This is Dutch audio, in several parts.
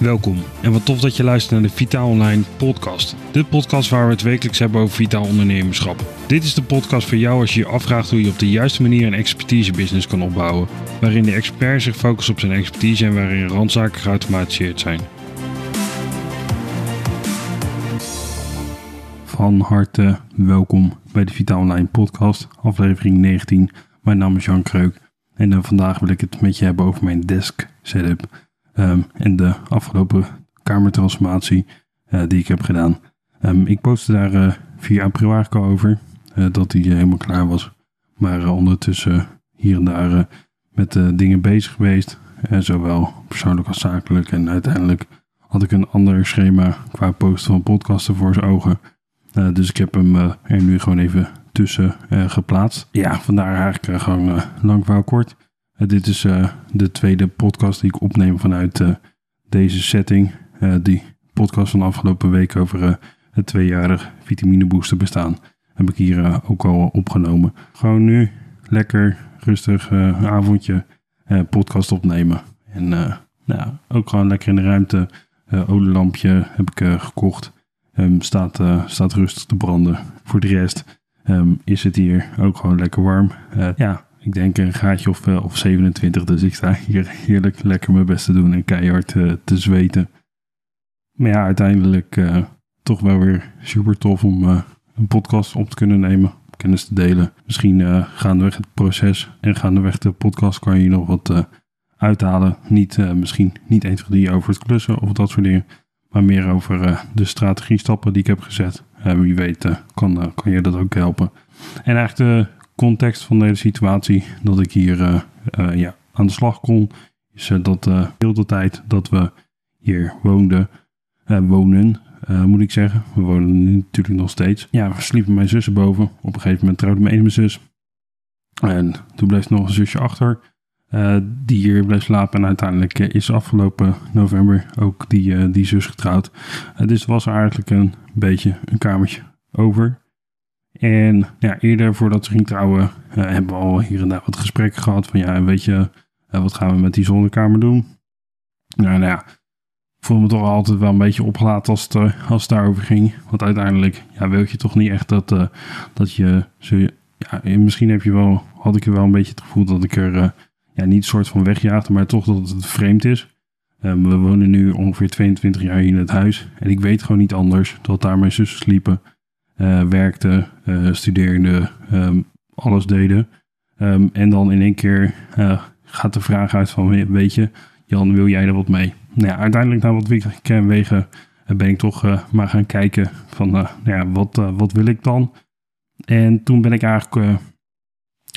Welkom en wat tof dat je luistert naar de Vitaal Online podcast. De podcast waar we het wekelijks hebben over vitaal ondernemerschap. Dit is de podcast voor jou als je je afvraagt hoe je op de juiste manier een expertise-business kan opbouwen. Waarin de expert zich focust op zijn expertise en waarin randzaken geautomatiseerd zijn. Van harte welkom bij de Vitaal Online podcast, aflevering 19. Mijn naam is Jan Kreuk en uh, vandaag wil ik het met je hebben over mijn desk setup. En de afgelopen kamertransformatie uh, die ik heb gedaan. Um, ik postte daar uh, 4 april eigenlijk al over uh, dat die helemaal klaar was. Maar ondertussen hier en daar met dingen bezig geweest. zowel persoonlijk als zakelijk. En uiteindelijk had ik een ander schema qua posten van podcasten voor zijn ogen. dus ik heb hem er nu gewoon even tussen geplaatst. Ja, vandaar eigenlijk gewoon lang verhaal kort. Uh, dit is uh, de tweede podcast die ik opneem vanuit uh, deze setting. die podcast van de afgelopen week over het tweejarig vitamine booster bestaan heb ik hier ook al opgenomen. Gewoon nu lekker rustig avondje podcast opnemen. En nou, ook gewoon lekker in de ruimte. olielampje heb ik gekocht. Um, staat, staat rustig te branden. Voor de rest um, is het hier ook gewoon lekker warm. ja, ik denk een gaatje of, uh, of 27. Dus ik sta hier heerlijk lekker mijn best te doen en keihard uh, te zweten. Maar ja, uiteindelijk uh, toch wel weer super tof om een podcast op te kunnen nemen. Kennis te delen. Misschien gaandeweg het proces en gaandeweg de podcast kan je nog wat uithalen. Niet, misschien niet eens die over het klussen of dat soort dingen. Maar meer over de strategiestappen die ik heb gezet. wie weet kan, kan je dat ook helpen. En eigenlijk de context van deze situatie dat ik hier uh, uh, ja, aan de slag kon, is uh, dat heel de tijd dat we hier woonden, wonen, moet ik zeggen. We wonen natuurlijk nog steeds. Ja, we sliepen mijn zussen boven. Op een gegeven moment trouwde mijn ene zus. En toen bleef nog een zusje achter. die hier bleef slapen. En uiteindelijk is afgelopen november ook die, die zus getrouwd. dus was er eigenlijk een beetje een kamertje over. En ja, eerder voordat ze ging trouwen, uh, hebben we al hier en daar wat gesprekken gehad. Van ja, weet je, uh, wat gaan we met die zonnekamer doen? Nou, nou ja, ik voel me toch altijd wel een beetje opgelaten als het, uh, als het daarover ging. Want uiteindelijk ja, wil je toch niet echt dat, dat je... Zo, ja, misschien heb je wel, had ik er wel een beetje het gevoel dat ik er ja, niet soort van wegjaagde, maar toch dat het vreemd is. Um, we wonen nu ongeveer 22 jaar hier in het huis. En ik weet gewoon niet anders dat daar mijn zussen sliepen uh, werkte, uh, studeerde, um, alles deden. Um, en dan in één keer uh, gaat de vraag uit van, weet je, Jan, wil jij er wat mee? Nou ja, uiteindelijk na wat wegen ben ik toch maar gaan kijken van, nou ja, wat, wat wil ik dan? En toen ben ik eigenlijk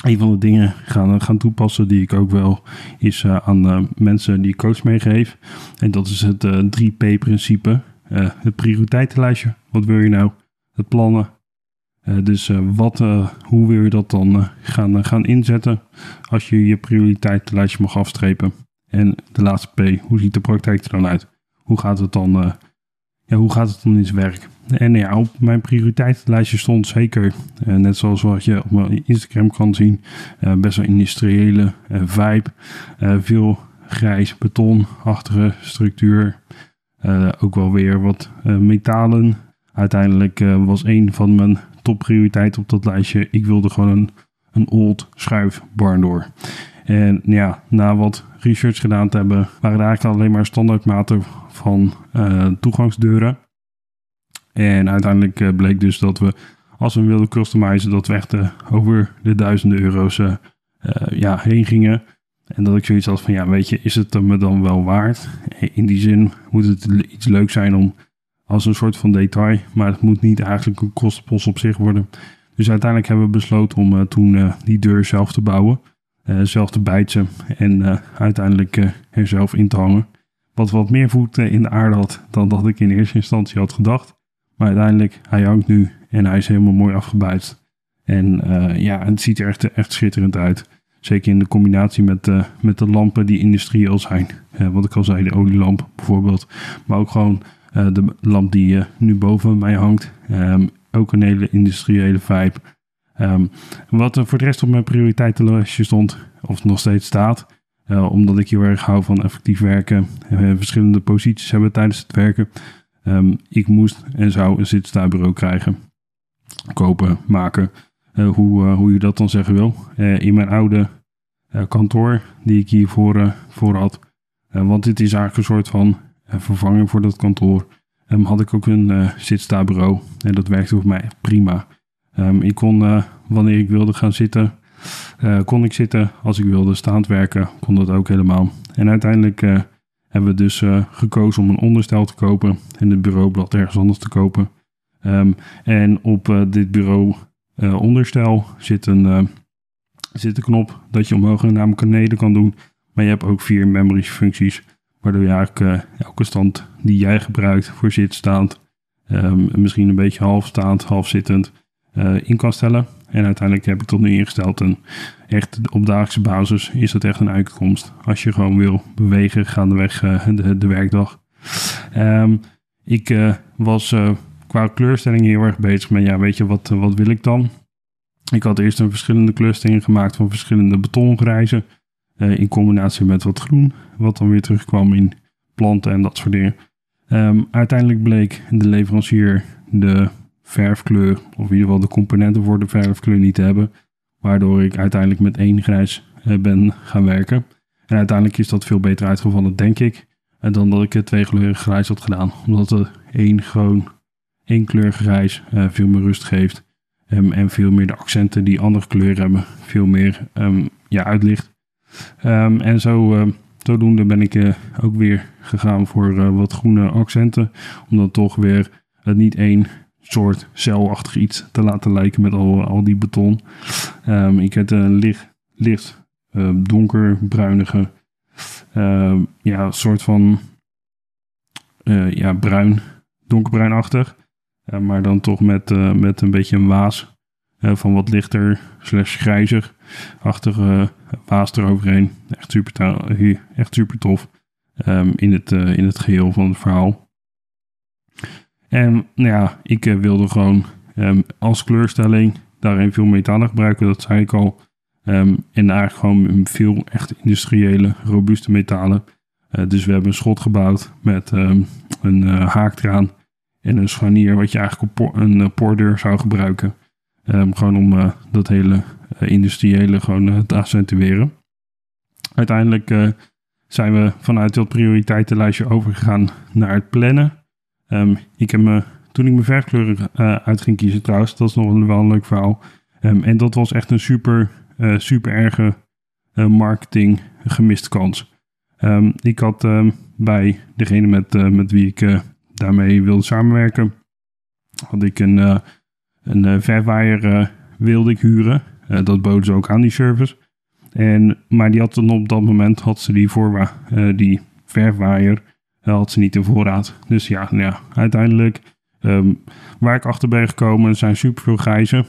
een van de dingen gaan, gaan toepassen die ik ook wel is aan mensen die coach meegeef. En dat is het 3P-principe. het prioriteitenlijstje. Wat wil je nou? Het plannen. Uh, dus uh, wat, uh, hoe wil je dat dan gaan, gaan inzetten als je je prioriteitenlijstje mag afstrepen? En de laatste P, hoe ziet de praktijk er dan uit? Hoe gaat het dan, ja, hoe gaat het dan in zijn werk? En ja, op mijn prioriteitenlijstje stond zeker, net zoals wat je op mijn Instagram kan zien, best wel industriële vibe. veel grijs betonachtige structuur. ook wel weer wat metalen uiteindelijk uh, was een van mijn topprioriteiten op dat lijstje. Ik wilde gewoon een, een old schuif door. En ja, na wat research gedaan te hebben, waren er eigenlijk alleen maar standaardmaten van uh, toegangsdeuren. En uiteindelijk uh, bleek dus dat we, als we wilden customizen, dat we echt over de duizenden euro's ja, heen gingen. En dat ik zoiets had van, ja, weet je, is het me dan wel waard? In die zin moet het iets leuk zijn om als een soort van detail. Maar het moet niet eigenlijk een kostenpost op zich worden. Dus uiteindelijk hebben we besloten om uh, toen uh, die deur zelf te bouwen. Uh, zelf te bijten en uiteindelijk er zelf in te hangen. Wat wat meer voet in de aarde had dan dat ik in eerste instantie had gedacht. Maar uiteindelijk, hij hangt nu en hij is helemaal mooi afgebouwd. En ja, het ziet er echt, echt schitterend uit. Zeker in de combinatie met, met de lampen die industrieel zijn. wat ik al zei, de olielamp bijvoorbeeld. Maar ook gewoon eh, de lamp die uh, nu boven mij hangt. Um, ook een hele industriële vibe. Um, wat er voor de rest op mijn prioriteitenlijstje stond, of nog steeds staat, omdat ik heel erg hou van effectief werken. en verschillende posities hebben tijdens het werken. Ehm, ik moest en zou een zitstaarbureau krijgen. Kopen, maken. hoe, hoe je dat dan zeggen wil. in mijn oude kantoor die ik hiervoor voor had. want dit is eigenlijk een soort van vervanging voor dat kantoor. Um, had ik ook een uh, zitstaarbureau. En dat werkte voor mij prima. Um, ik kon, wanneer ik wilde gaan zitten, kon ik zitten. Als ik wilde staand werken, kon dat ook helemaal. En uiteindelijk hebben we dus gekozen om een onderstel te kopen en het bureaublad ergens anders te kopen. Um, en op dit bureau onderstel zit een, zit een knop dat je omhoog en naar beneden kan doen. Maar je hebt ook vier memory functies, waardoor je eigenlijk elke stand die jij gebruikt voor zitstaand, um, misschien een beetje half staand, half zittend, in kan stellen. En uiteindelijk heb ik tot nu ingesteld. En echt op dagelijkse basis is dat echt een uitkomst. Als je gewoon wil bewegen gaandeweg uh, de, de werkdag. Um, ik was qua kleurstelling heel erg bezig met, ja, weet je, wat, wat wil ik dan? Ik had eerst een verschillende kleurstellingen gemaakt van verschillende betongrijzen. In combinatie met wat groen, wat dan weer terugkwam in planten en dat soort dingen. Um, uiteindelijk bleek de leverancier de verfkleur, of in ieder geval de componenten voor de verfkleur niet te hebben. Waardoor ik uiteindelijk met één grijs eh, ben gaan werken. En uiteindelijk is dat veel beter uitgevallen, denk ik, eh, dan dat ik het twee kleuren grijs had gedaan. Omdat er één gewoon één kleur grijs veel meer rust geeft. Um, en veel meer de accenten die andere kleuren hebben, veel meer um, ja, uitlicht. Um, en zo, zodoende ben ik uh, ook weer gegaan voor uh, wat groene accenten. Om dan toch weer het niet één soort celachtig iets te laten lijken met al, al die beton. Um, ik heb een licht, licht donkerbruinige, ja, soort van ja, bruin, donkerbruinachtig. Maar dan toch met, met een beetje een waas van wat lichter slash grijzig-achtige waas eroverheen. Echt super, echt super tof um, in, het, in het geheel van het verhaal. En nou ja, ik uh, wilde gewoon um, als kleurstelling daarin veel metalen gebruiken, dat zei ik al. Um, en eigenlijk gewoon veel echt industriële, robuuste metalen. Uh, dus we hebben een schot gebouwd met een uh, haaktraan en een scharnier, wat je eigenlijk op een poordeur zou gebruiken. gewoon om dat hele industriële gewoon te accentueren. Uiteindelijk zijn we vanuit dat prioriteitenlijstje overgegaan naar het plannen. Um, ik heb me, toen ik mijn verfkleuren uh, uit ging kiezen trouwens, dat is nog een, wel een leuk verhaal. Um, en dat was echt een super, uh, super erge uh, marketing gemiste kans. Um, ik had bij degene met, met wie ik daarmee wilde samenwerken, had ik een, een verfwaaier wilde ik huren. Dat boden ze ook aan die service. En, maar die had dan op dat moment had ze die, voorwa die verfwaaier had ze niet in voorraad. Dus ja, nou ja uiteindelijk um, waar ik achter ben gekomen zijn superveel grijzen.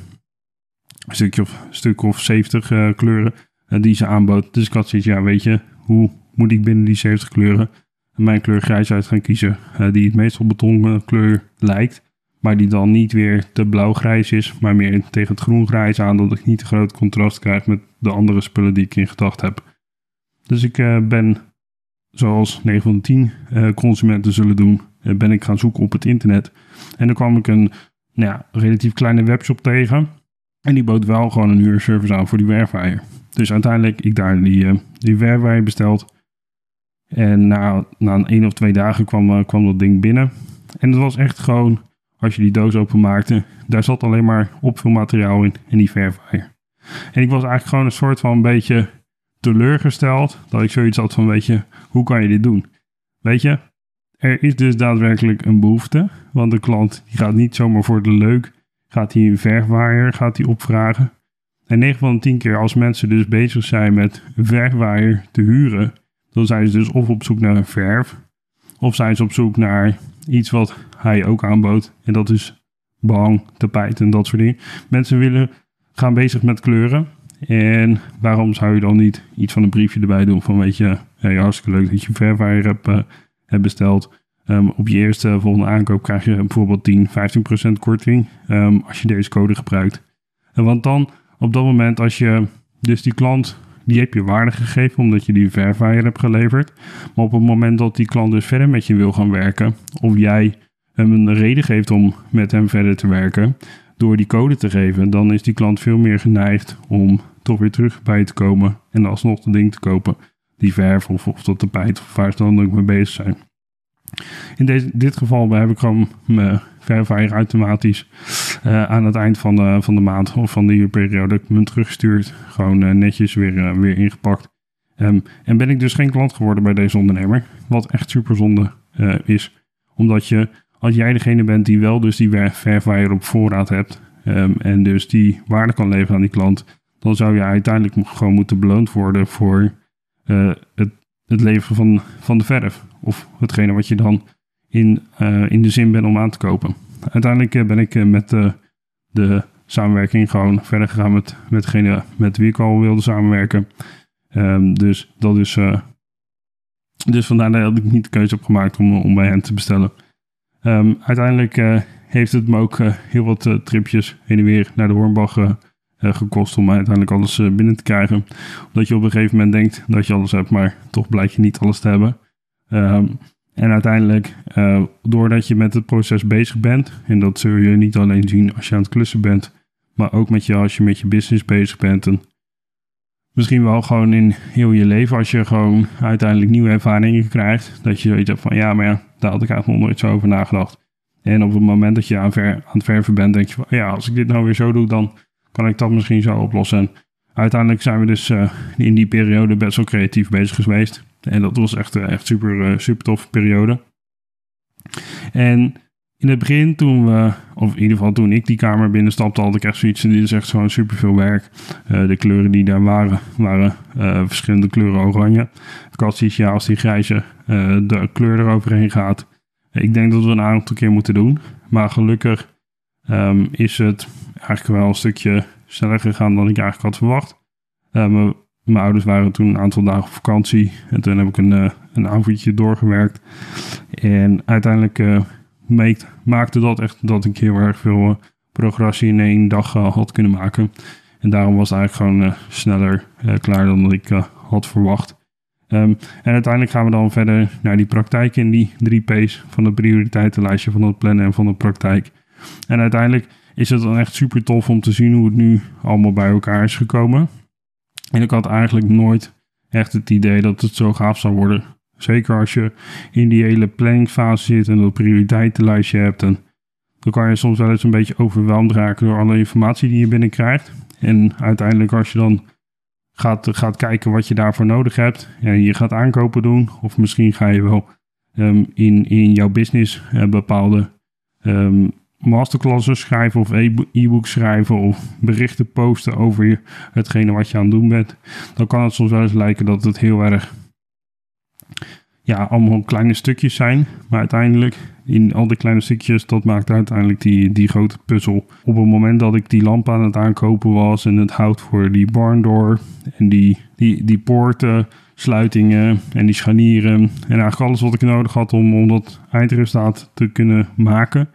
Een stukje of, stuk of 70 uh, kleuren die ze aanbood. Dus ik had zoiets, ja weet je, hoe moet ik binnen die 70 kleuren mijn kleur grijs uit gaan kiezen. Die het meest op betonkleur lijkt. Maar die dan niet weer te blauw-grijs is, maar meer tegen het groen-grijs aan. Dat ik niet te groot contrast krijg met de andere spullen die ik in gedacht heb. Dus ik ben zoals 9 van de 10 uh, consumenten zullen doen, uh, ben ik gaan zoeken op het internet. En dan kwam ik een nou ja, relatief kleine webshop tegen. En die bood wel gewoon een huurservice aan voor die werfwaaier. Dus uiteindelijk ik daar die, die besteld. En na, na een één of twee dagen kwam, kwam dat ding binnen. En het was echt gewoon, als je die doos openmaakte, daar zat alleen maar opvulmateriaal in en die verfwaaier. En ik was eigenlijk gewoon een soort van een beetje teleurgesteld. Dat ik zoiets had van, weet je, hoe kan je dit doen? Weet je, er is dus daadwerkelijk een behoefte. Want de klant die gaat niet zomaar voor de leuk, gaat hij een verfwaaier, gaat hij opvragen. En 9 van de 10 keer als mensen dus bezig zijn met een verfwaaier te huren, dan zijn ze dus of op zoek naar een verf, of zijn ze op zoek naar iets wat hij ook aanbood. En dat is behang, tapijt en dat soort dingen. Mensen willen gaan bezig met kleuren. En waarom zou je dan niet iets van een briefje erbij doen van weet je, hey, hartstikke leuk dat je Verfire hebt, uh, hebt besteld. Um, op je eerste volgende aankoop krijg je bijvoorbeeld 10, 15% korting um, als je deze code gebruikt. En want dan op dat moment als je dus die klant die heb je waarde gegeven omdat je die verfwaaier hebt geleverd. Maar op het moment dat die klant dus verder met je wil gaan werken, of jij hem een reden geeft om met hem verder te werken, door die code te geven, dan is die klant veel meer geneigd om toch weer terug bij te komen en alsnog de ding te kopen. Die verf of, of dat tapijt of waar ze dan ook mee bezig zijn. In deze, dit geval heb ik gewoon mijn verfwaaier automatisch uh, aan het eind van de, van de maand of van de uurperiode ik hem teruggestuurd. Gewoon uh, netjes weer, uh, weer ingepakt. Um, en ben ik dus geen klant geworden bij deze ondernemer. Wat echt super zonde is. Omdat je, als jij degene bent die wel dus die verfwaaier op voorraad hebt. Um, en dus die waarde kan leveren aan die klant. Dan zou je uiteindelijk gewoon moeten beloond worden voor het, het leveren van, van de verf. Of hetgene wat je dan in, uh, in de zin bent om aan te kopen. Uiteindelijk uh, ben ik met de samenwerking gewoon verder gegaan met, met degene met wie ik al wilde samenwerken. Um, dus dat is. dus vandaar dat ik niet de keuze heb gemaakt om, om bij hen te bestellen. Um, uiteindelijk heeft het me ook heel wat tripjes heen en weer naar de Hornbach gekost om uiteindelijk alles binnen te krijgen. Omdat je op een gegeven moment denkt dat je alles hebt, maar toch blijkt je niet alles te hebben. Um, en uiteindelijk, doordat je met het proces bezig bent, en dat zul je niet alleen zien als je aan het klussen bent, maar ook met je als je met je business bezig bent. En misschien wel gewoon in heel je leven, als je gewoon uiteindelijk nieuwe ervaringen krijgt, dat je zoiets hebt van ja, maar ja, daar had ik eigenlijk nog nooit zo over nagedacht. En op het moment dat je aan, ver, aan het verven bent, denk je van ja, als ik dit nou weer zo doe, dan kan ik dat misschien zo oplossen. En uiteindelijk zijn we dus uh, in die periode best wel creatief bezig geweest. En dat was echt, eh, echt super, eh, super toffe periode. En in het begin, toen we, of in ieder geval toen ik die kamer binnenstapte, had ik echt zoiets. Dit is echt gewoon super veel werk. Uh, de kleuren die daar waren, waren uh, verschillende kleuren oranje. Ik had ja, als die grijze uh, de kleur eroverheen gaat. Ik denk dat we een aantal keer moeten doen. Maar gelukkig um, is het eigenlijk wel een stukje sneller gegaan dan ik eigenlijk had verwacht. Um, mijn ouders waren toen een aantal dagen op vakantie. En toen heb ik een, een avondje doorgewerkt. En uiteindelijk maakte dat echt dat ik heel erg veel uh, progressie in één dag had kunnen maken. En daarom was het eigenlijk gewoon sneller klaar dan ik had verwacht. Um, en uiteindelijk gaan we dan verder naar die praktijk in die drie P's van het prioriteitenlijstje van het plannen en van de praktijk. En uiteindelijk is het dan echt super tof om te zien hoe het nu allemaal bij elkaar is gekomen. En ik had eigenlijk nooit echt het idee dat het zo gaaf zou worden. Zeker als je in die hele planningfase zit en dat prioriteitenlijstje hebt. Dan kan je soms wel eens een beetje overweldigd raken door alle informatie die je binnenkrijgt. En uiteindelijk als je dan gaat, gaat kijken wat je daarvoor nodig hebt. En je gaat aankopen doen. Of misschien ga je wel um, in, in jouw business uh, bepaalde um, masterclasses schrijven of e-books schrijven of berichten posten over hetgene wat je aan het doen bent, dan kan het soms wel eens lijken dat het heel erg, ja, allemaal kleine stukjes zijn. Maar uiteindelijk, in al die kleine stukjes, dat maakt uiteindelijk die, die grote puzzel. Op het moment dat ik die lamp aan het aankopen was en het hout voor die barndoor en die, die, die poorten sluitingen en die scharnieren. En eigenlijk alles wat ik nodig had om, om dat eindresultaat te kunnen maken.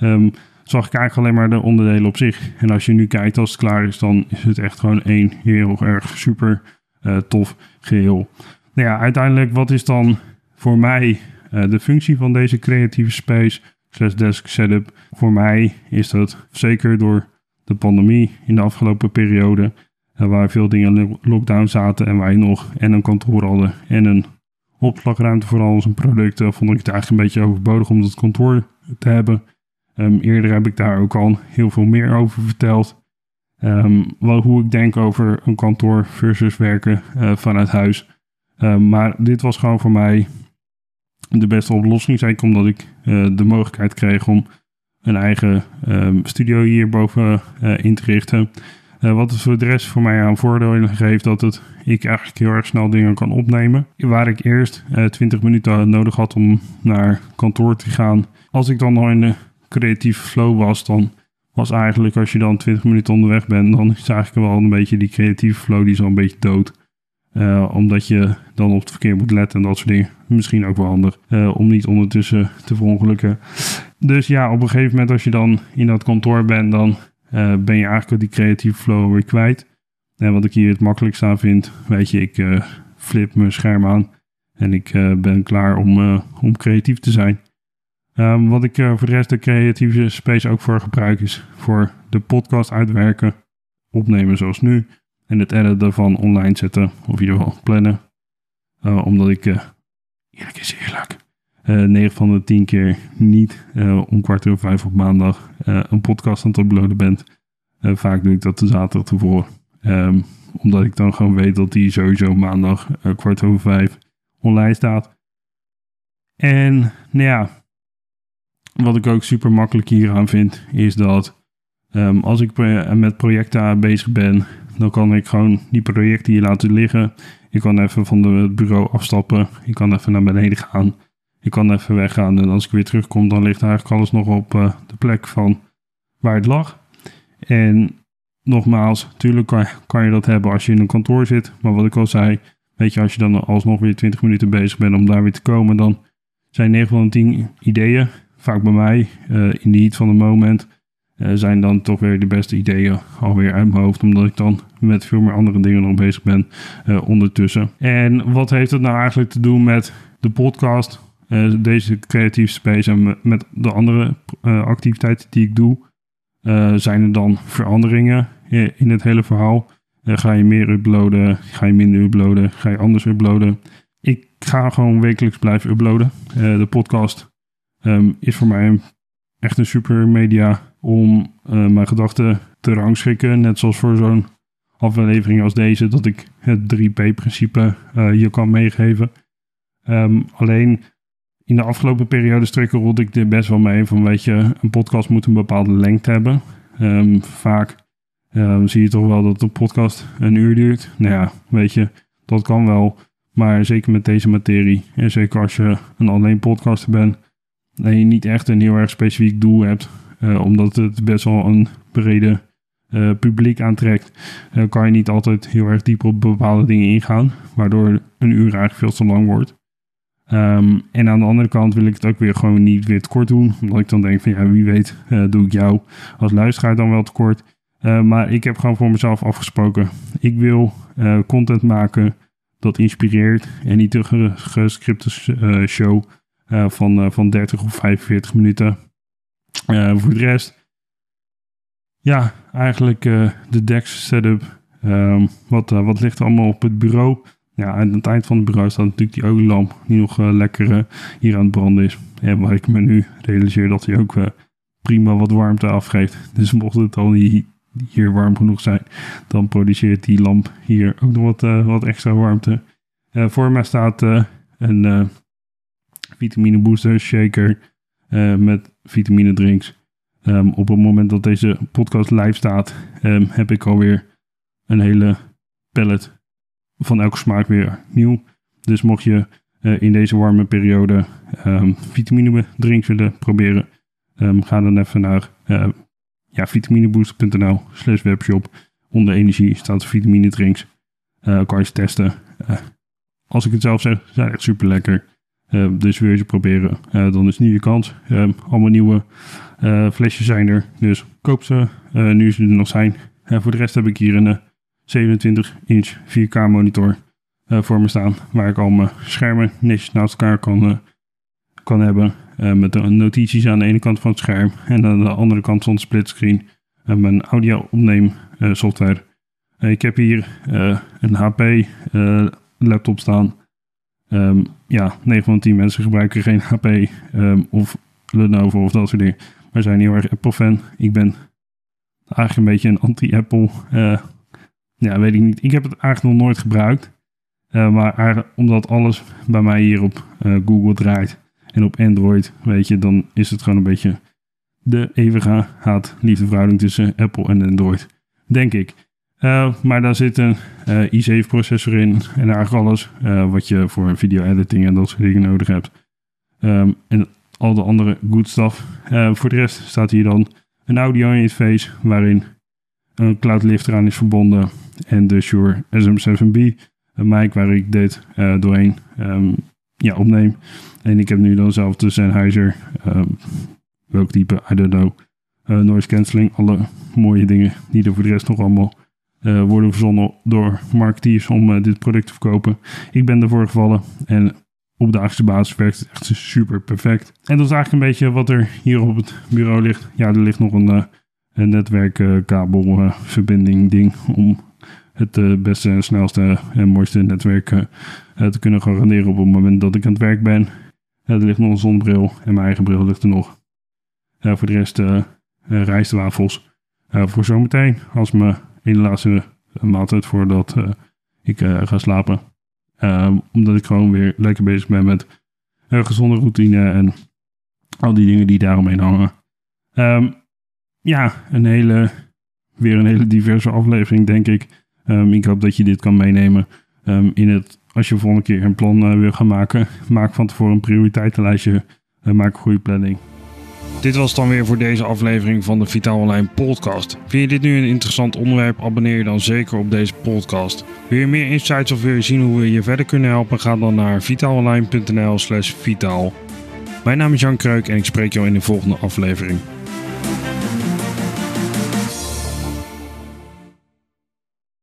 Um, zag ik eigenlijk alleen maar de onderdelen op zich. En als je nu kijkt als het klaar is, dan is het echt gewoon één heel erg super uh, tof geheel. Nou ja, uiteindelijk wat is dan voor mij uh, de functie van deze creatieve space slash desk setup? Voor mij is dat zeker door de pandemie in de afgelopen periode waar veel dingen in lockdown zaten en wij nog en een kantoor hadden en een opslagruimte voor al onze producten, vond ik het eigenlijk een beetje overbodig om dat kantoor te hebben. Um, eerder heb ik daar ook al heel veel meer over verteld. Wel hoe ik denk over een kantoor versus werken uh, vanuit huis. Um, maar dit was gewoon voor mij de beste oplossing. Zeker omdat ik uh, de mogelijkheid kreeg om een eigen studio hierboven uh, in te richten. Uh, wat het voor de rest voor mij aan voordelen geeft, dat het, ik eigenlijk heel erg snel dingen kan opnemen. Waar ik eerst uh, eh, 20 minuten nodig had om naar kantoor te gaan. Als ik dan nog in de creatieve flow was, dan was eigenlijk als je dan 20 minuten onderweg bent, dan is eigenlijk wel een beetje die creatieve flow die zo een beetje dood. Uh, omdat je dan op het verkeer moet letten en dat soort dingen. Misschien ook wel handig om niet ondertussen te verongelukken. Dus ja, op een gegeven moment als je dan in dat kantoor bent, dan uh, ben je eigenlijk die creatieve flow weer kwijt. En wat ik hier het makkelijkst aan vind, weet je, ik flip mijn scherm aan en ik ben klaar om, om creatief te zijn. Um, wat ik voor de rest de creatieve space ook voor gebruik is voor de podcast uitwerken, opnemen zoals nu en het editen van online zetten of in ieder geval plannen. omdat ik, eerlijk is eerlijk, uh, eh, 9 van de 10 keer niet uh, om kwart over vijf op maandag uh, een podcast aan het uploaden bent. vaak doe ik dat de zaterdag ervoor. Um, omdat ik dan gewoon weet dat die sowieso maandag kwart over vijf online staat. En nou ja, wat ik ook super makkelijk hieraan vind, is dat um, als ik met projecten bezig ben, dan kan ik gewoon die projecten hier laten liggen. Ik kan even van het bureau afstappen. Ik kan even naar beneden gaan. Ik kan even weggaan en als ik weer terugkom, dan ligt eigenlijk alles nog op uh, de plek van waar het lag. En nogmaals, natuurlijk kan, kan, je dat hebben als je in een kantoor zit. Maar wat ik al zei, weet je, als je dan alsnog weer 20 minuten bezig bent om daar weer te komen, dan zijn 9 van de 10 ideeën, vaak bij mij, uh, in de heat van het moment, zijn dan toch weer de beste ideeën alweer uit mijn hoofd. Omdat ik dan met veel meer andere dingen nog bezig ben ondertussen. En wat heeft het nou eigenlijk te doen met de podcast? uh, deze creatieve space en met de andere activiteiten die ik doe, zijn er dan veranderingen in het hele verhaal. ga je meer uploaden, ga je minder uploaden, ga je anders uploaden. Ik ga gewoon wekelijks blijven uploaden. de podcast um, is voor mij echt een super media om mijn gedachten te rangschikken. Net zoals voor zo'n aflevering als deze, dat ik het 3P-principe je kan meegeven. Um, alleen in de afgelopen periode strukkelde ik er best wel mee van, weet je, een podcast moet een bepaalde lengte hebben. Um, vaak um, zie je toch wel dat een podcast een uur duurt. Nou ja, weet je, dat kan wel. Maar zeker met deze materie, en zeker als je een alleen podcaster bent, en je niet echt een heel erg specifiek doel hebt, uh, omdat het best wel een brede uh, publiek aantrekt, uh, kan je niet altijd heel erg diep op bepaalde dingen ingaan, waardoor een uur eigenlijk veel te lang wordt. Um, en aan de andere kant wil ik het ook weer gewoon niet weer tekort doen. Omdat ik dan denk van ja, wie weet uh, doe ik jou als luisteraar dan wel tekort. Uh, maar ik heb gewoon voor mezelf afgesproken. Ik wil content maken dat inspireert. En niet een gescripte show van, van 30 of 45 minuten. Voor de rest, ja, eigenlijk de DEX setup. Um, wat, wat ligt er allemaal op het bureau? Ja, aan het eind van het bureau staat natuurlijk die olielamp die nog uh, lekker hier aan het branden is. En waar ik me nu realiseer dat hij ook prima wat warmte afgeeft. Dus mocht het al niet hier warm genoeg zijn, dan produceert die lamp hier ook nog wat, wat extra warmte. voor mij staat een vitamine booster shaker met vitamine drinks. Um, op het moment dat deze podcast live staat, um, heb ik alweer een hele pallet van elke smaak weer nieuw. Dus mocht je uh, in deze warme periode um, vitamine drinks willen proberen, ga dan even naar uh, ja, vitaminebooster.nl slash webshop. Onder energie staat vitamine drinks. Kan je ze testen. als ik het zelf zeg, zijn echt super lekker. Dus wil je ze proberen, dan is nu je kans. Ehm, allemaal nieuwe flesjes zijn er. Dus koop ze nu ze er nog zijn. voor de rest heb ik hier een 27 inch 4K monitor voor me staan. Waar ik al mijn schermen netjes naast elkaar kan, kan hebben. Met notities aan de ene kant van het scherm. En aan de andere kant van het splitscreen. mijn audio opneem software. ik heb hier een HP laptop staan. Um, ja, 9 van 10 mensen gebruiken geen HP um, of Lenovo of dat soort dingen. Maar zijn heel erg Apple fan. Ik ben eigenlijk een beetje een anti-Apple ja, weet ik niet. Ik heb het eigenlijk nog nooit gebruikt. Uh, maar omdat alles bij mij hier op uh, Google draait en op Android, weet je, dan is het gewoon een beetje de eeuwige haat-liefdeverhouding tussen Apple en Android, denk ik. Uh, maar daar zit een i7-processor in en eigenlijk alles wat je voor video-editing en dat soort dingen nodig hebt. Um, en al de andere good stuff. voor de rest staat hier dan een audio-interface waarin een cloud lift eraan is verbonden en de Shure SM7B een mic waar ik dit uh, doorheen um, ja, opneem. En ik heb nu dan zelf de Sennheiser, um, welk type, I don't know, uh, noise cancelling, alle mooie dingen die er voor de rest nog allemaal worden verzonnen door marketeers om dit product te verkopen. Ik ben ervoor gevallen en op dagelijkse basis werkt het echt super perfect. En dat is eigenlijk een beetje wat er hier op het bureau ligt. Ja, er ligt nog een, een netwerkkabelverbinding ding om het beste, snelste en mooiste netwerk te kunnen garanderen op het moment dat ik aan het werk ben. er ligt nog een zonnebril en mijn eigen bril ligt er nog. voor de rest rijstwafels voor zometeen als mijn ene laatste maaltijd voordat ik ga slapen. Um, omdat ik gewoon weer lekker bezig ben met een gezonde routine en al die dingen die daaromheen hangen. Um, ja, een hele, weer een hele diverse aflevering, denk ik. Um, ik hoop dat je dit kan meenemen in het, als je volgende keer een plan uh, wil gaan maken. Maak van tevoren een prioriteitenlijstje. Uh, maak een goede planning. Dit was dan weer voor deze aflevering van de Vitaal Online podcast. Vind je dit nu een interessant onderwerp? Abonneer je dan zeker op deze podcast. Wil je meer insights of wil je zien hoe we je verder kunnen helpen? Ga dan naar vitaalonline.nl slash vitaal. Mijn naam is Jan Kreuk en ik spreek jou in de volgende aflevering.